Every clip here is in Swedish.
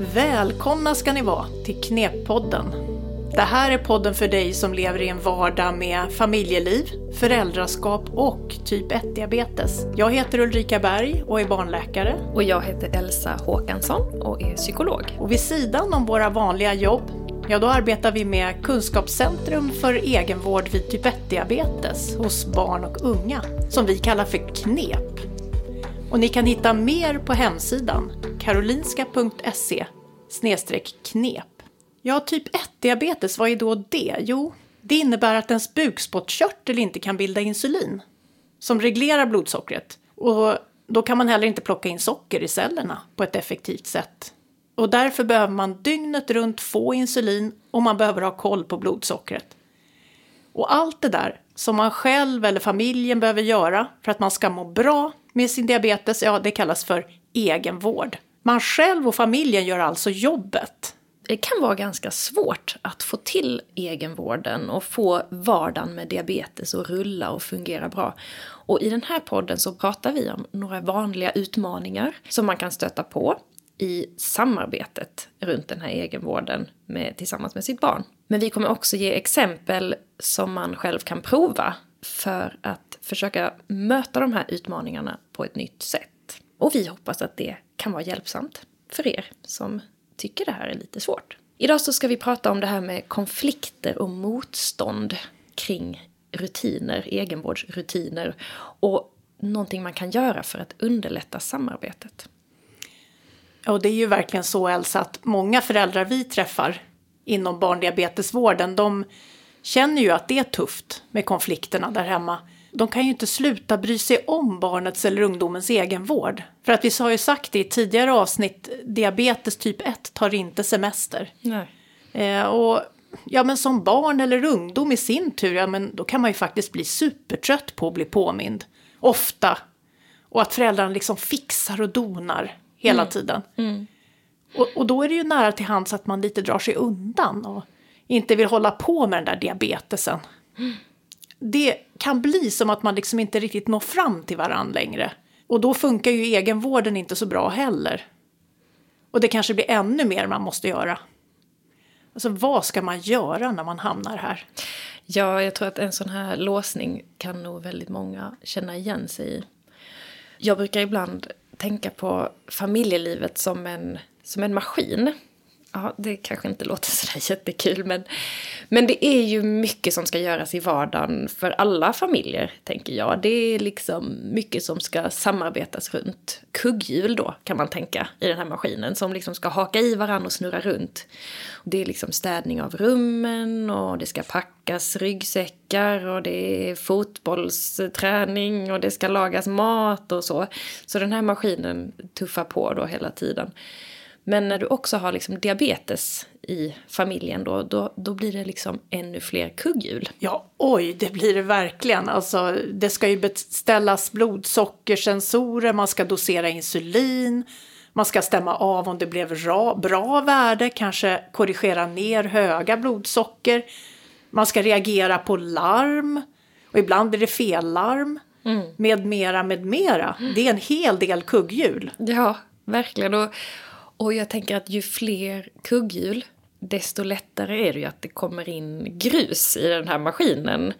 Välkomna ska ni vara till Kneppodden. Det här är podden för dig som lever i en vardag med familjeliv, föräldraskap och typ 1-diabetes. Jag heter Ulrika Berg och är barnläkare. Och jag heter Elsa Håkansson och är psykolog. Och vid sidan om våra vanliga jobb, ja då arbetar vi med Kunskapscentrum för egenvård vid typ 1-diabetes hos barn och unga, som vi kallar för KNEP. Och ni kan hitta mer på hemsidan karolinska.se knep. Ja, typ 1-diabetes, vad är då det? Jo, det innebär att ens bukspottkörtel inte kan bilda insulin som reglerar blodsockret. Och då kan man heller inte plocka in socker i cellerna på ett effektivt sätt. Och därför behöver man dygnet runt få insulin och man behöver ha koll på blodsockret. Och allt det där som man själv eller familjen behöver göra för att man ska må bra med sin diabetes, ja det kallas för egenvård. Man själv och familjen gör alltså jobbet. Det kan vara ganska svårt att få till egenvården och få vardagen med diabetes att rulla och fungera bra. Och i den här podden så pratar vi om några vanliga utmaningar som man kan stöta på i samarbetet runt den här egenvården med, tillsammans med sitt barn. Men vi kommer också ge exempel som man själv kan prova för att försöka möta de här utmaningarna på ett nytt sätt. Och vi hoppas att det kan vara hjälpsamt för er som tycker det här är lite svårt. Idag så ska vi prata om det här med konflikter och motstånd kring rutiner, egenvårdsrutiner och någonting man kan göra för att underlätta samarbetet. Och det är ju verkligen så Elsa att många föräldrar vi träffar inom barndiabetesvården de känner ju att det är tufft med konflikterna där hemma de kan ju inte sluta bry sig om barnets eller ungdomens egenvård. För att vi har ju sagt det i tidigare avsnitt, diabetes typ 1 tar inte semester. Nej. Eh, och ja, men som barn eller ungdom i sin tur, ja, men då kan man ju faktiskt bli supertrött på att bli påmind. Ofta. Och att föräldrarna liksom fixar och donar hela mm. tiden. Mm. Och, och då är det ju nära till hands att man lite drar sig undan och inte vill hålla på med den där diabetesen. Mm det kan bli som att man liksom inte riktigt når fram till varann längre. Och då funkar ju egenvården inte så bra heller. Och det kanske blir ännu mer man måste göra. Alltså vad ska man göra när man hamnar här? Ja, jag tror att en sån här låsning kan nog väldigt många känna igen sig i. Jag brukar ibland tänka på familjelivet som en, som en maskin ja, det kanske inte låter sådär jättekul men, men det är ju mycket som ska göras i vardagen för alla familjer, tänker jag. Det är liksom mycket som ska samarbetas runt. Kugghjul då, kan man tänka, i den här maskinen som liksom ska haka i varandra och snurra runt. Det är liksom städning av rummen och det ska packas ryggsäckar och det är fotbollsträning och det ska lagas mat och så. Så den här maskinen tuffar på då hela tiden. Men när du också har liksom diabetes i familjen då, då, då blir det liksom ännu fler kugghjul. Ja, oj, det blir det verkligen. Alltså, det ska ju beställas blodsockersensorer, man ska dosera insulin, man ska stämma av om det blev bra, bra värde, kanske korrigera ner höga blodsocker. Man ska reagera på larm och ibland blir det fellarm. Mm. Med mera, med mera. Det är en hel del kugghjul. Ja, verkligen. Och, och jag tänker att ju fler kugghjul, desto lättare är det ju att det kommer in grus i den här maskinen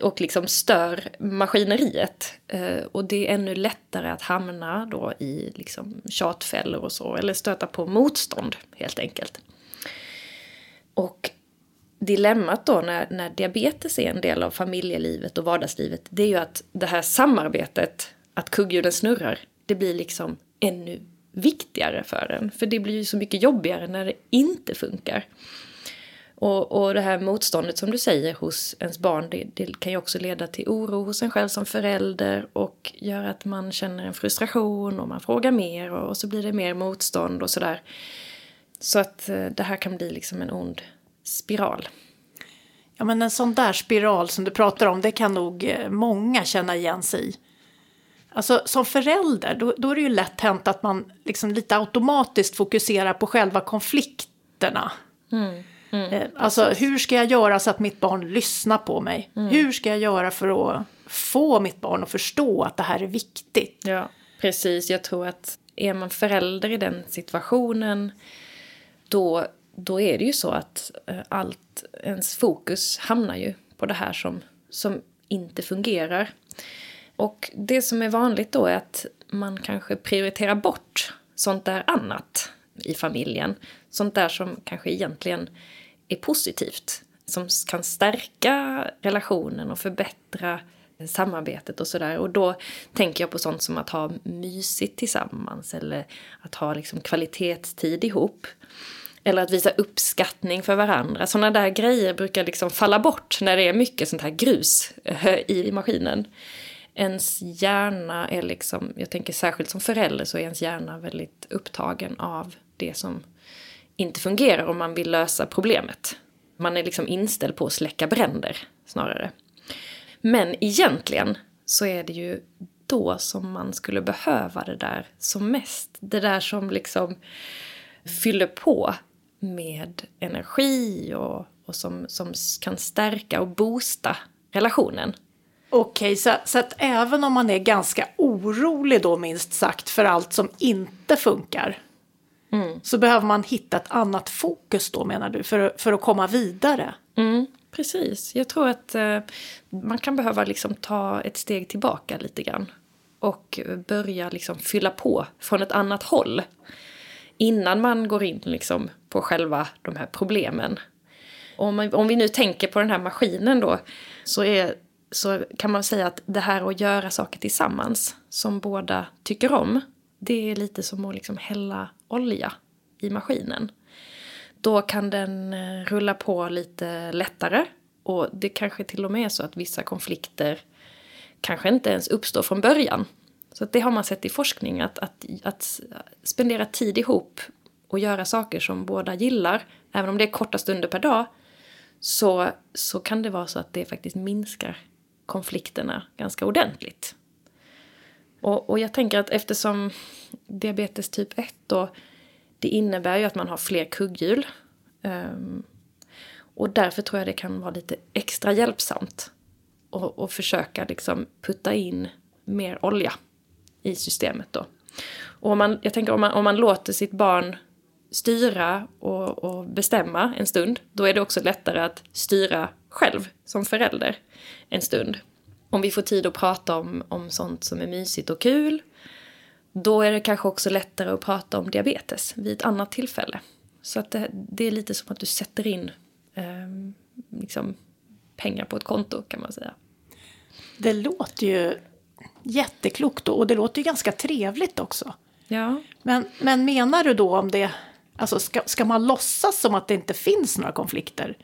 och liksom stör maskineriet. Eh, och det är ännu lättare att hamna då i liksom tjatfällor och så, eller stöta på motstånd helt enkelt. Och dilemmat då när, när diabetes är en del av familjelivet och vardagslivet, det är ju att det här samarbetet, att kugghjulen snurrar, det blir liksom ännu viktigare för en. För det blir ju så mycket jobbigare när det inte funkar. Och, och det här motståndet som du säger hos ens barn, det, det, kan ju också leda till oro hos en själv som förälder och göra att man känner en frustration och man frågar mer och, och så blir det mer motstånd och sådär. Så att eh, det här kan bli liksom en ond spiral. Ja men en sån där spiral som du pratar om, det kan nog eh, många känna igen sig i. Alltså som förälder, då, då är det ju lätt hänt att man liksom lite automatiskt fokuserar på själva konflikterna. Mm, mm, eh, alltså hur ska jag göra så att mitt barn lyssnar på mig? Mm. Hur ska jag göra för att få mitt barn att förstå att det här är viktigt? Ja, precis. Jag tror att är man förälder i den situationen då, då är det ju så att eh, allt, ens fokus hamnar ju på det här som, som inte fungerar. Och det som är vanligt då är att man kanske prioriterar bort sånt där annat i familjen. Sånt där som kanske egentligen är positivt. Som kan stärka relationen och förbättra samarbetet och sådär. Och då tänker jag på sånt som att ha mysigt tillsammans eller att ha liksom kvalitetstid ihop. Eller att visa uppskattning för varandra. Sådana där grejer brukar liksom falla bort när det är mycket sånt här grus eh, i maskinen. Ens hjärna är liksom, jag tänker särskilt som förälder så är ens hjärna väldigt upptagen av det som inte fungerar om man vill lösa problemet. Man är liksom inställd på att släcka bränder snarare. Men egentligen så är det ju då som man skulle behöva det där som mest. Det där som liksom fyller på med energi och, och som, som kan stärka och boosta relationen. Okej, okay, så, så att även om man är ganska orolig då minst sagt för allt som inte funkar mm. så behöver man hitta ett annat fokus då menar du för, för att komma vidare? Mm, precis, jag tror att eh, man kan behöva liksom ta ett steg tillbaka lite grann och börja liksom fylla på från ett annat håll innan man går in liksom på själva de här problemen. Om, man, om vi nu tänker på den här maskinen då så, är, så kan man säga att det här att göra saker tillsammans som båda tycker om det är lite som att liksom hälla olja i maskinen. Då kan den eh, rulla på lite lättare och det kanske till och med är så att vissa konflikter kanske inte ens uppstår från början. Så det har man sett i forskning, att, att, att spendera tid ihop och göra saker som båda gillar, även om det är korta stunder per dag, så, så kan det vara så att det faktiskt minskar konflikterna ganska ordentligt. Och, och jag tänker att eftersom diabetes typ 1 då, det innebär ju att man har fler kugghjul. Um, och därför tror jag det kan vara lite extra hjälpsamt att försöka liksom putta in mer olja i systemet då. Och om man, jag tänker om man, om man låter sitt barn styra och, och, bestämma en stund, då är det också lättare att styra själv som förälder en stund. Om vi får tid att prata om, om sånt som är mysigt och kul, då är det kanske också lättare att prata om diabetes vid ett annat tillfälle. Så att det, det är lite som att du sätter in eh, liksom pengar på ett konto kan man säga. Det låter ju jätteklokt och det låter ju ganska trevligt också. Ja. Men, men menar du då om det, alltså ska, ska man låtsas som att det inte finns några konflikter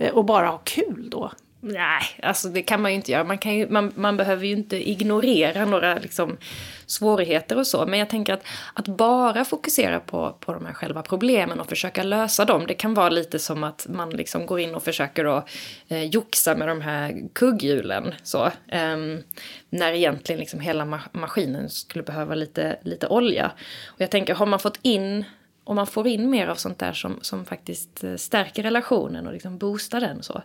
Eh, och bara ha kul då? Nej, alltså det kan man ju inte göra. Man, kan ju, man, man behöver ju inte ignorera några liksom, svårigheter och så. Men jag tänker att, att bara fokusera på, på de här själva problemen och försöka lösa dem, det kan vara lite som att man liksom går in och försöker då, eh, joxa med de här kugghjulen. Så, eh, när egentligen liksom hela ma maskinen skulle behöva lite, lite olja. Och jag tänker, har man fått in om man får in mer av sånt där som, som faktiskt eh, stärker relationen och liksom boostar den så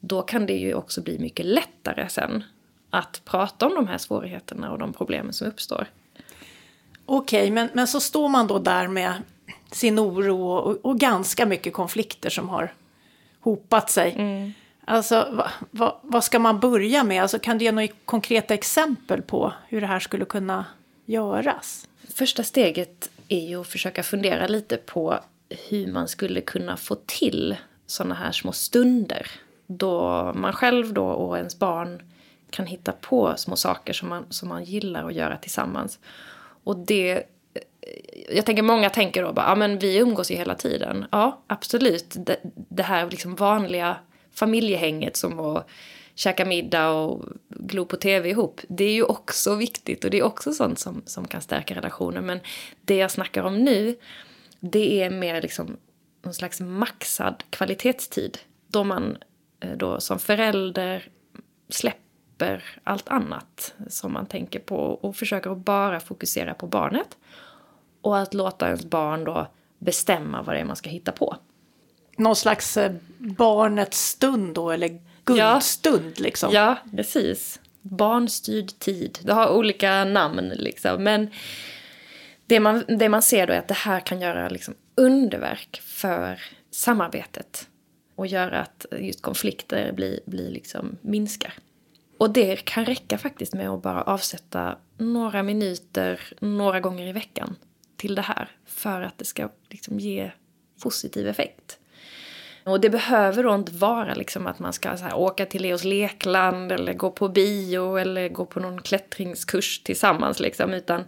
då kan det ju också bli mycket lättare sen att prata om de här svårigheterna och de problemen som uppstår. Okej, okay, men, men så står man då där med sin oro och, och ganska mycket konflikter som har hopat sig. Mm. Alltså, vad, vad, vad, ska man börja med? Alltså, kan du ge några konkreta exempel på hur det här skulle kunna göras? Första steget är ju att försöka fundera lite på hur man skulle kunna få till sådana här små stunder då man själv då och ens barn kan hitta på små saker som man, som man gillar att göra tillsammans. Och det... Jag tänker många tänker då bara, ja men vi umgås ju hela tiden. Ja, absolut. Det, det här liksom vanliga familjehänget som att käka middag och glo på tv ihop. Det är ju också viktigt och det är också sånt som, som kan stärka relationen. Men det jag snackar om nu, det är mer liksom någon slags maxad kvalitetstid. Då man eh, då som förälder släpper allt annat som man tänker på och försöker att bara fokusera på barnet. Och att låta ens barn då bestämma vad det är man ska hitta på. Någon slags eh, barnets stund då, eller guldstund ja. liksom? Ja, precis. Barnstyrd tid. Det har olika namn liksom. Men det man, det man ser då är att det här kan göra liksom underverk för samarbetet och gör att just konflikter blir, blir liksom minskar. Och det kan räcka faktiskt med att bara avsätta några minuter några gånger i veckan till det här för att det ska liksom ge positiv effekt. Och det behöver då inte vara liksom att man ska här, åka till Leos lekland eller gå på bio eller gå på någon klättringskurs tillsammans liksom, utan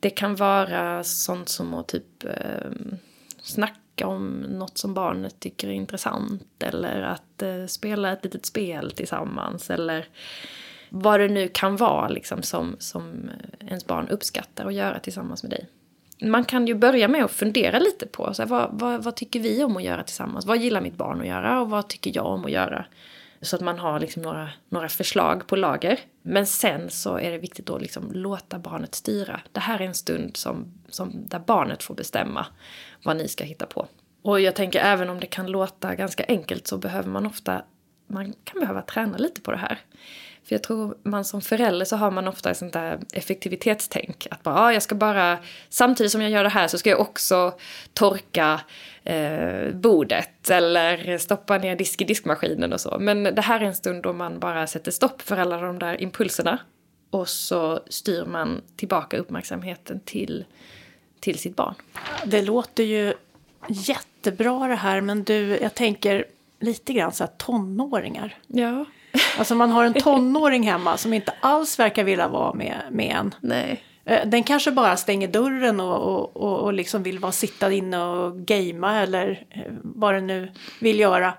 det kan vara sånt som att typ eh, snacka om något som barnet tycker är intressant eller att eh, spela ett litet spel tillsammans eller vad det nu kan vara liksom som, som ens barn uppskattar att göra tillsammans med dig man kan ju börja med att fundera lite på så här, vad, vad, vad, tycker vi om att göra tillsammans? Vad gillar mitt barn att göra och vad tycker jag om att göra? Så att man har liksom några, några förslag på lager. Men sen så är det viktigt att liksom låta barnet styra. Det här är en stund som, som, där barnet får bestämma vad ni ska hitta på. Och jag tänker även om det kan låta ganska enkelt så behöver man ofta, man kan behöva träna lite på det här. För jag tror man som förälder så har man ofta ett sånt där effektivitetstänk. Att bara, ah, jag ska bara, samtidigt som jag gör det här så ska jag också torka eh, bordet eller stoppa ner disk i diskmaskinen och så. Men det här är en stund då man bara sätter stopp för alla de där impulserna. Och så styr man tillbaka uppmärksamheten till, till sitt barn. Det låter ju jättebra det här men du, jag tänker lite grann så här tonåringar. Ja. Alltså man har en tonåring hemma som inte alls verkar vilja vara med, med en. Nej. Eh, den kanske bara stänger dörren och, och, och, och liksom vill vara sitta inne och gamea eller eh, vad den nu vill göra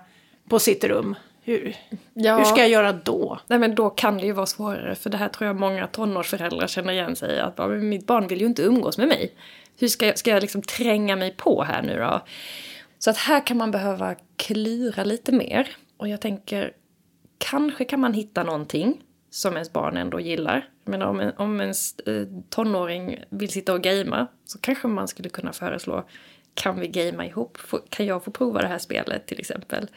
på sitt rum. Hur, ja. hur ska jag göra då? Nej men då kan det ju vara svårare för det här tror jag många tonårsföräldrar känner igen sig i. Att mitt barn vill ju inte umgås med mig. Hur ska jag, ska jag liksom tränga mig på här nu då? Så att här kan man behöva klura lite mer. Och jag tänker kanske kan man hitta någonting som ens barn ändå gillar. Men om, en, om ens eh, tonåring vill sitta och gamea så kanske man skulle kunna föreslå kan vi gamea ihop? kan jag få prova det här spelet till exempel?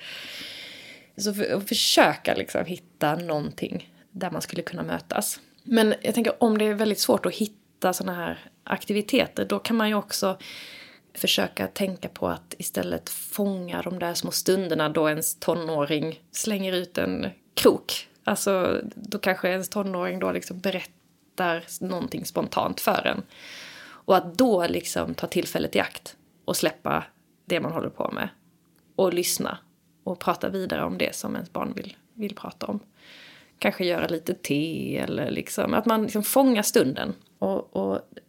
Så för, försöka liksom hitta någonting där man skulle kunna mötas. Men jag tänker om det är väldigt svårt att hitta sådana här aktiviteter då kan man ju också försöka tänka på att istället fånga de där små stunderna då ens tonåring slänger ut en krok. Alltså, då kanske ens tonåring då liksom berättar någonting spontant för en. Och att då liksom ta tillfället i akt och släppa det man håller på med. Och lyssna och prata vidare om det som ens barn vill, vill prata om. Kanske göra lite te eller liksom att man liksom fångar stunden och,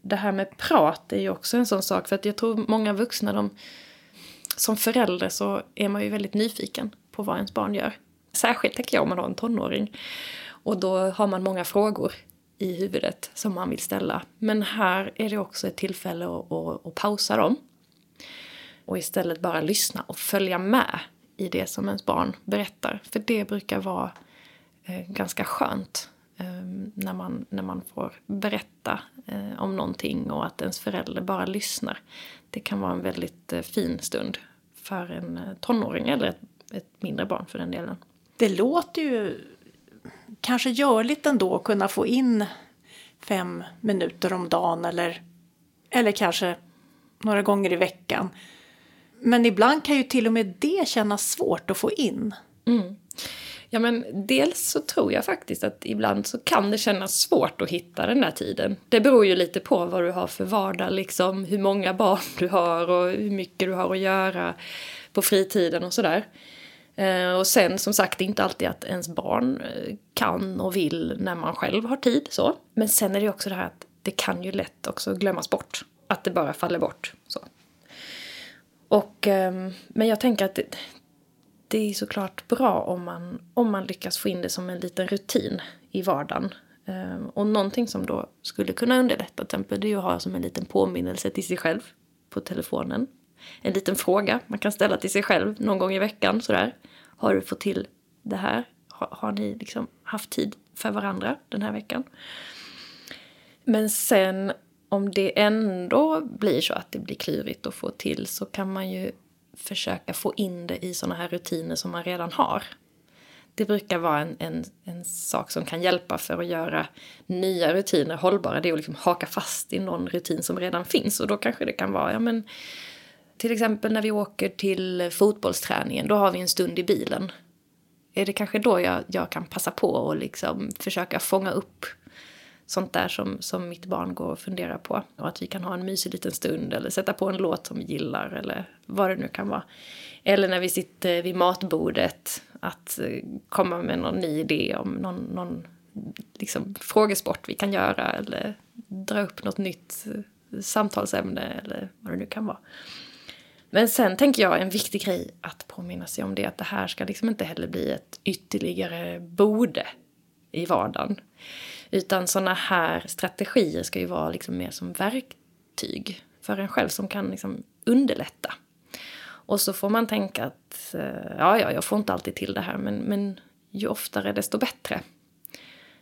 det här med prat är ju också en sån sak. För att jag tror många vuxna, de, som förälder så är man ju väldigt nyfiken på vad ens barn gör. Särskilt tänker jag om man har en tonåring. Och då har man många frågor i huvudet som man vill ställa. Men här är det också ett tillfälle att, att, att pausa dem. Och istället bara lyssna och följa med i det som ens barn berättar. För det brukar vara eh, ganska skönt när, man, när man får berätta eh, om någonting och att ens förälder bara lyssnar. Det kan vara en väldigt eh, fin stund för en eh, tonåring eller ett, ett mindre barn för den delen. Det låter ju kanske görligt ändå att kunna få in fem minuter om dagen eller, eller kanske några gånger i veckan. Men ibland kan ju till och med det kännas svårt att få in. Mm. Ja, men dels så tror jag faktiskt att ibland så kan det kännas svårt att hitta den där tiden. Det beror ju lite på vad du har för vardag, liksom hur många barn du har och hur mycket du har att göra på fritiden och sådär. Eh, och sen som sagt, det är inte alltid att ens barn eh, kan och vill när man själv har tid. så. Men sen är det också det här att det kan ju lätt också glömmas bort. Att det bara faller bort. så. Och, ehm, men jag tänker att det, det är såklart bra om man, om man lyckas få in det som en liten rutin i vardagen. Ehm, och någonting som då skulle kunna underlätta till exempel det är att ha som en liten påminnelse till sig själv på telefonen. En liten fråga man kan ställa till sig själv någon gång i veckan sådär. Har du fått till det här? Har, har ni liksom haft tid för varandra den här veckan? Men sen om det ändå blir så att det blir klurigt att få till så kan man ju försöka få in det i såna här rutiner som man redan har. Det brukar vara en, en, en sak som kan hjälpa för att göra nya rutiner hållbara. Det är att liksom haka fast i någon rutin som redan finns. Och då kanske det kan vara, ja men Till exempel när vi åker till fotbollsträningen, då har vi en stund i bilen. Är det kanske då jag, jag kan passa på och liksom försöka fånga upp sånt där som, som mitt barn går och funderar på. Och att vi kan ha en mysig liten stund eller sätta på en låt som vi gillar eller vad det nu kan vara. Eller när vi sitter vid matbordet, att eh, komma med någon ny idé om någon, någon liksom, frågesport vi kan göra eller dra upp något nytt eh, samtalsämne eller vad det nu kan vara. Men sen tänker jag en viktig grej att påminna sig om det att det här ska liksom inte heller bli ett ytterligare borde i vardagen. Utan sådana här strategier ska ju vara liksom mer som verktyg för en själv som kan liksom underlätta. Och så får man tänka att eh, ja, ja, jag får inte alltid till det här men, men ju oftare desto bättre.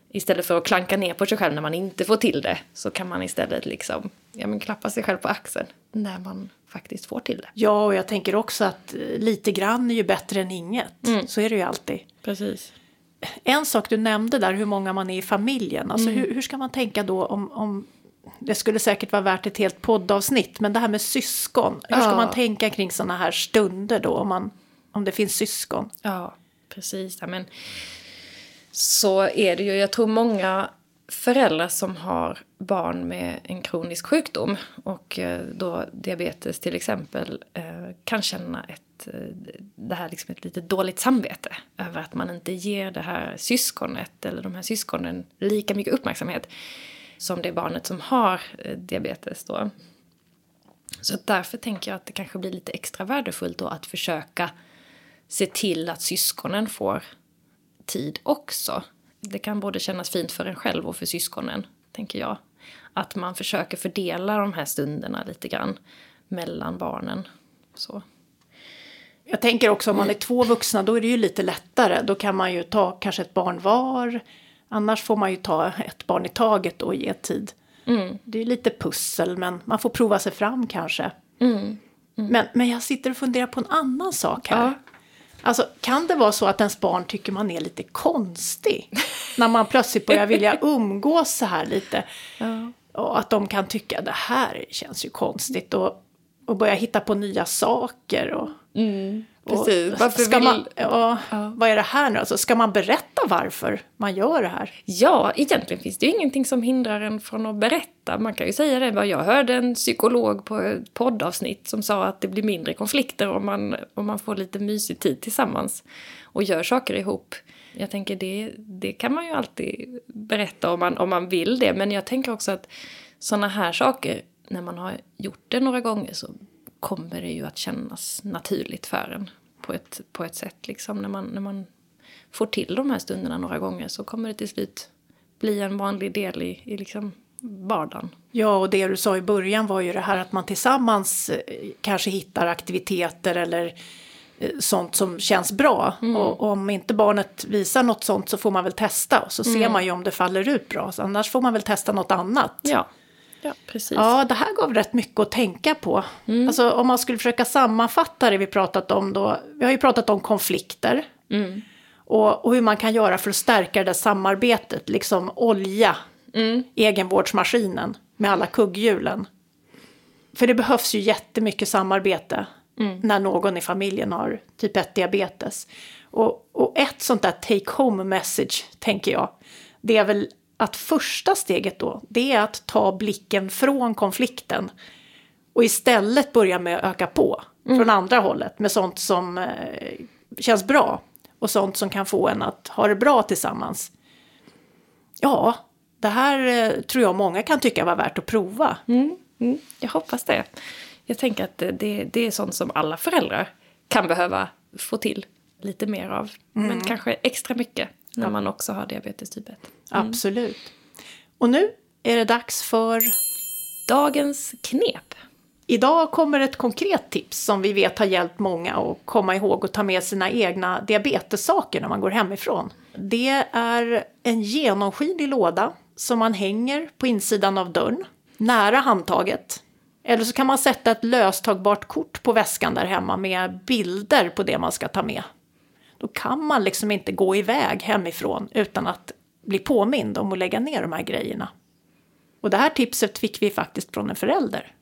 Istället för att klanka ner på sig själv när man inte får till det så kan man istället liksom, ja, men klappa sig själv på axeln när man faktiskt får till det. Ja, och jag tänker också att lite grann är ju bättre än inget. Mm. Så är det ju alltid. Precis. En sak du nämnde där, hur många man är i familjen. Alltså mm. hur, hur, ska man tänka då om, om... Det skulle säkert vara värt ett helt poddavsnitt, men det här med syskon. Hur ska man tänka kring sådana här stunder då, om, man, om det finns syskon? Ja, precis. Ja, men så är det ju. Jag tror många föräldrar som har barn med en kronisk sjukdom och eh, då diabetes till exempel eh, kan känna ett, Eh, det här liksom ett lite dåligt samvete över att man inte ger det här syskonet eller de här syskonen lika mycket uppmärksamhet som det barnet som har eh, diabetes då. Så därför tänker jag att det kanske blir lite extra värdefullt då att försöka se till att syskonen får tid också. Det kan både kännas fint för en själv och för syskonen, tänker jag. Att man försöker fördela de här stunderna lite grann mellan barnen. Så. Jag tänker också om man är två vuxna, då är det ju lite lättare. Då kan man ju ta kanske ett barn var. Annars får man ju ta ett barn i taget och ge tid. Mm. Det är lite pussel, men man får prova sig fram kanske. Mm. Mm. Men, men jag sitter och funderar på en annan sak här. Ja. Alltså, kan det vara så att ens barn tycker man är lite konstig? när man plötsligt börjar vilja umgås så här lite. Ja. Och att de kan tycka det här känns ju konstigt. Och, och börja hitta på nya saker. Och, mm. Precis. Varför ska vill... man, ja, ja. Vad är det här nu? Alltså, ska man berätta varför man gör det här? Ja, egentligen finns det ju ingenting som hindrar en från att berätta. Man kan ju säga det. Jag hörde en psykolog på ett poddavsnitt som sa att det blir mindre konflikter om man, om man får lite mysig tid tillsammans och gör saker ihop. Jag tänker det, det kan man ju alltid berätta om man, om man vill det. Men jag tänker också att sådana här saker, när man har gjort det några gånger så kommer det ju att kännas naturligt för en på ett, på ett sätt. Liksom. När, man, när man får till de här stunderna några gånger så kommer det till slut bli en vanlig del i, i liksom vardagen. Ja, och det du sa i början var ju det här att man tillsammans eh, kanske hittar aktiviteter eller eh, sånt som känns bra. Mm. Och, om inte barnet visar något sånt så får man väl testa och så mm. ser man ju om det faller ut bra. Så annars får man väl testa något annat. Ja. Ja, precis. Ja, det här gav rätt mycket att tänka på. Mm. Alltså om man skulle försöka sammanfatta det vi pratat om då. Vi har ju pratat om konflikter. Mm. Och, och, hur man kan göra för att stärka det där samarbetet. Liksom olja mm. egenvårdsmaskinen med alla kugghjulen. För det behövs ju jättemycket samarbete mm. när någon i familjen har typ 1 diabetes. Och, och ett sånt där take home message, tänker jag, det är väl att första steget då, det är att ta blicken från konflikten och istället börja med att öka på mm. från andra hållet med sånt som eh, känns bra och sånt som kan få en att ha det bra tillsammans. Ja, det här eh, tror jag många kan tycka var värt att prova. Mm, mm, jag hoppas det. Jag tänker att det, det är sånt som alla föräldrar kan behöva få till lite mer av. Men mm. kanske extra mycket när man också har diabetes typ 1. Mm. Absolut. Och nu är det dags för dagens knep. Idag kommer ett konkret tips som vi vet har hjälpt många att komma ihåg och ta med sina egna diabetessaker när man går hemifrån. Det är en genomskinlig låda som man hänger på insidan av dörren, nära handtaget. Eller så kan man sätta ett löstagbart kort på väskan där hemma med bilder på det man ska ta med. Då kan man liksom inte gå iväg hemifrån utan att bli påmind om att lägga ner de här grejerna. Och det här tipset fick vi faktiskt från en förälder.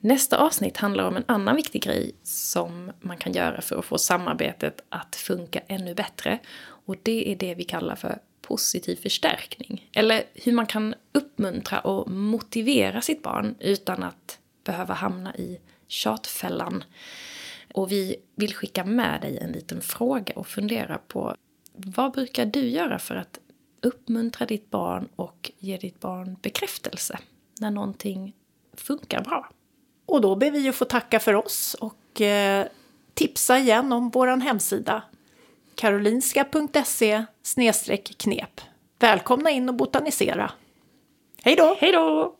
Nästa avsnitt handlar om en annan viktig grej som man kan göra för att få samarbetet att funka ännu bättre. Och det är det vi kallar för positiv förstärkning. Eller hur man kan uppmuntra och motivera sitt barn utan att behöva hamna i tjatfällan. Och vi vill skicka med dig en liten fråga och fundera på vad brukar du göra för att uppmuntra ditt barn och ge ditt barn bekräftelse när någonting funkar bra? Och då ber vi att få tacka för oss och eh, tipsa igen om vår hemsida karolinska.se knep. Välkomna in och botanisera. Hej då! Hej då!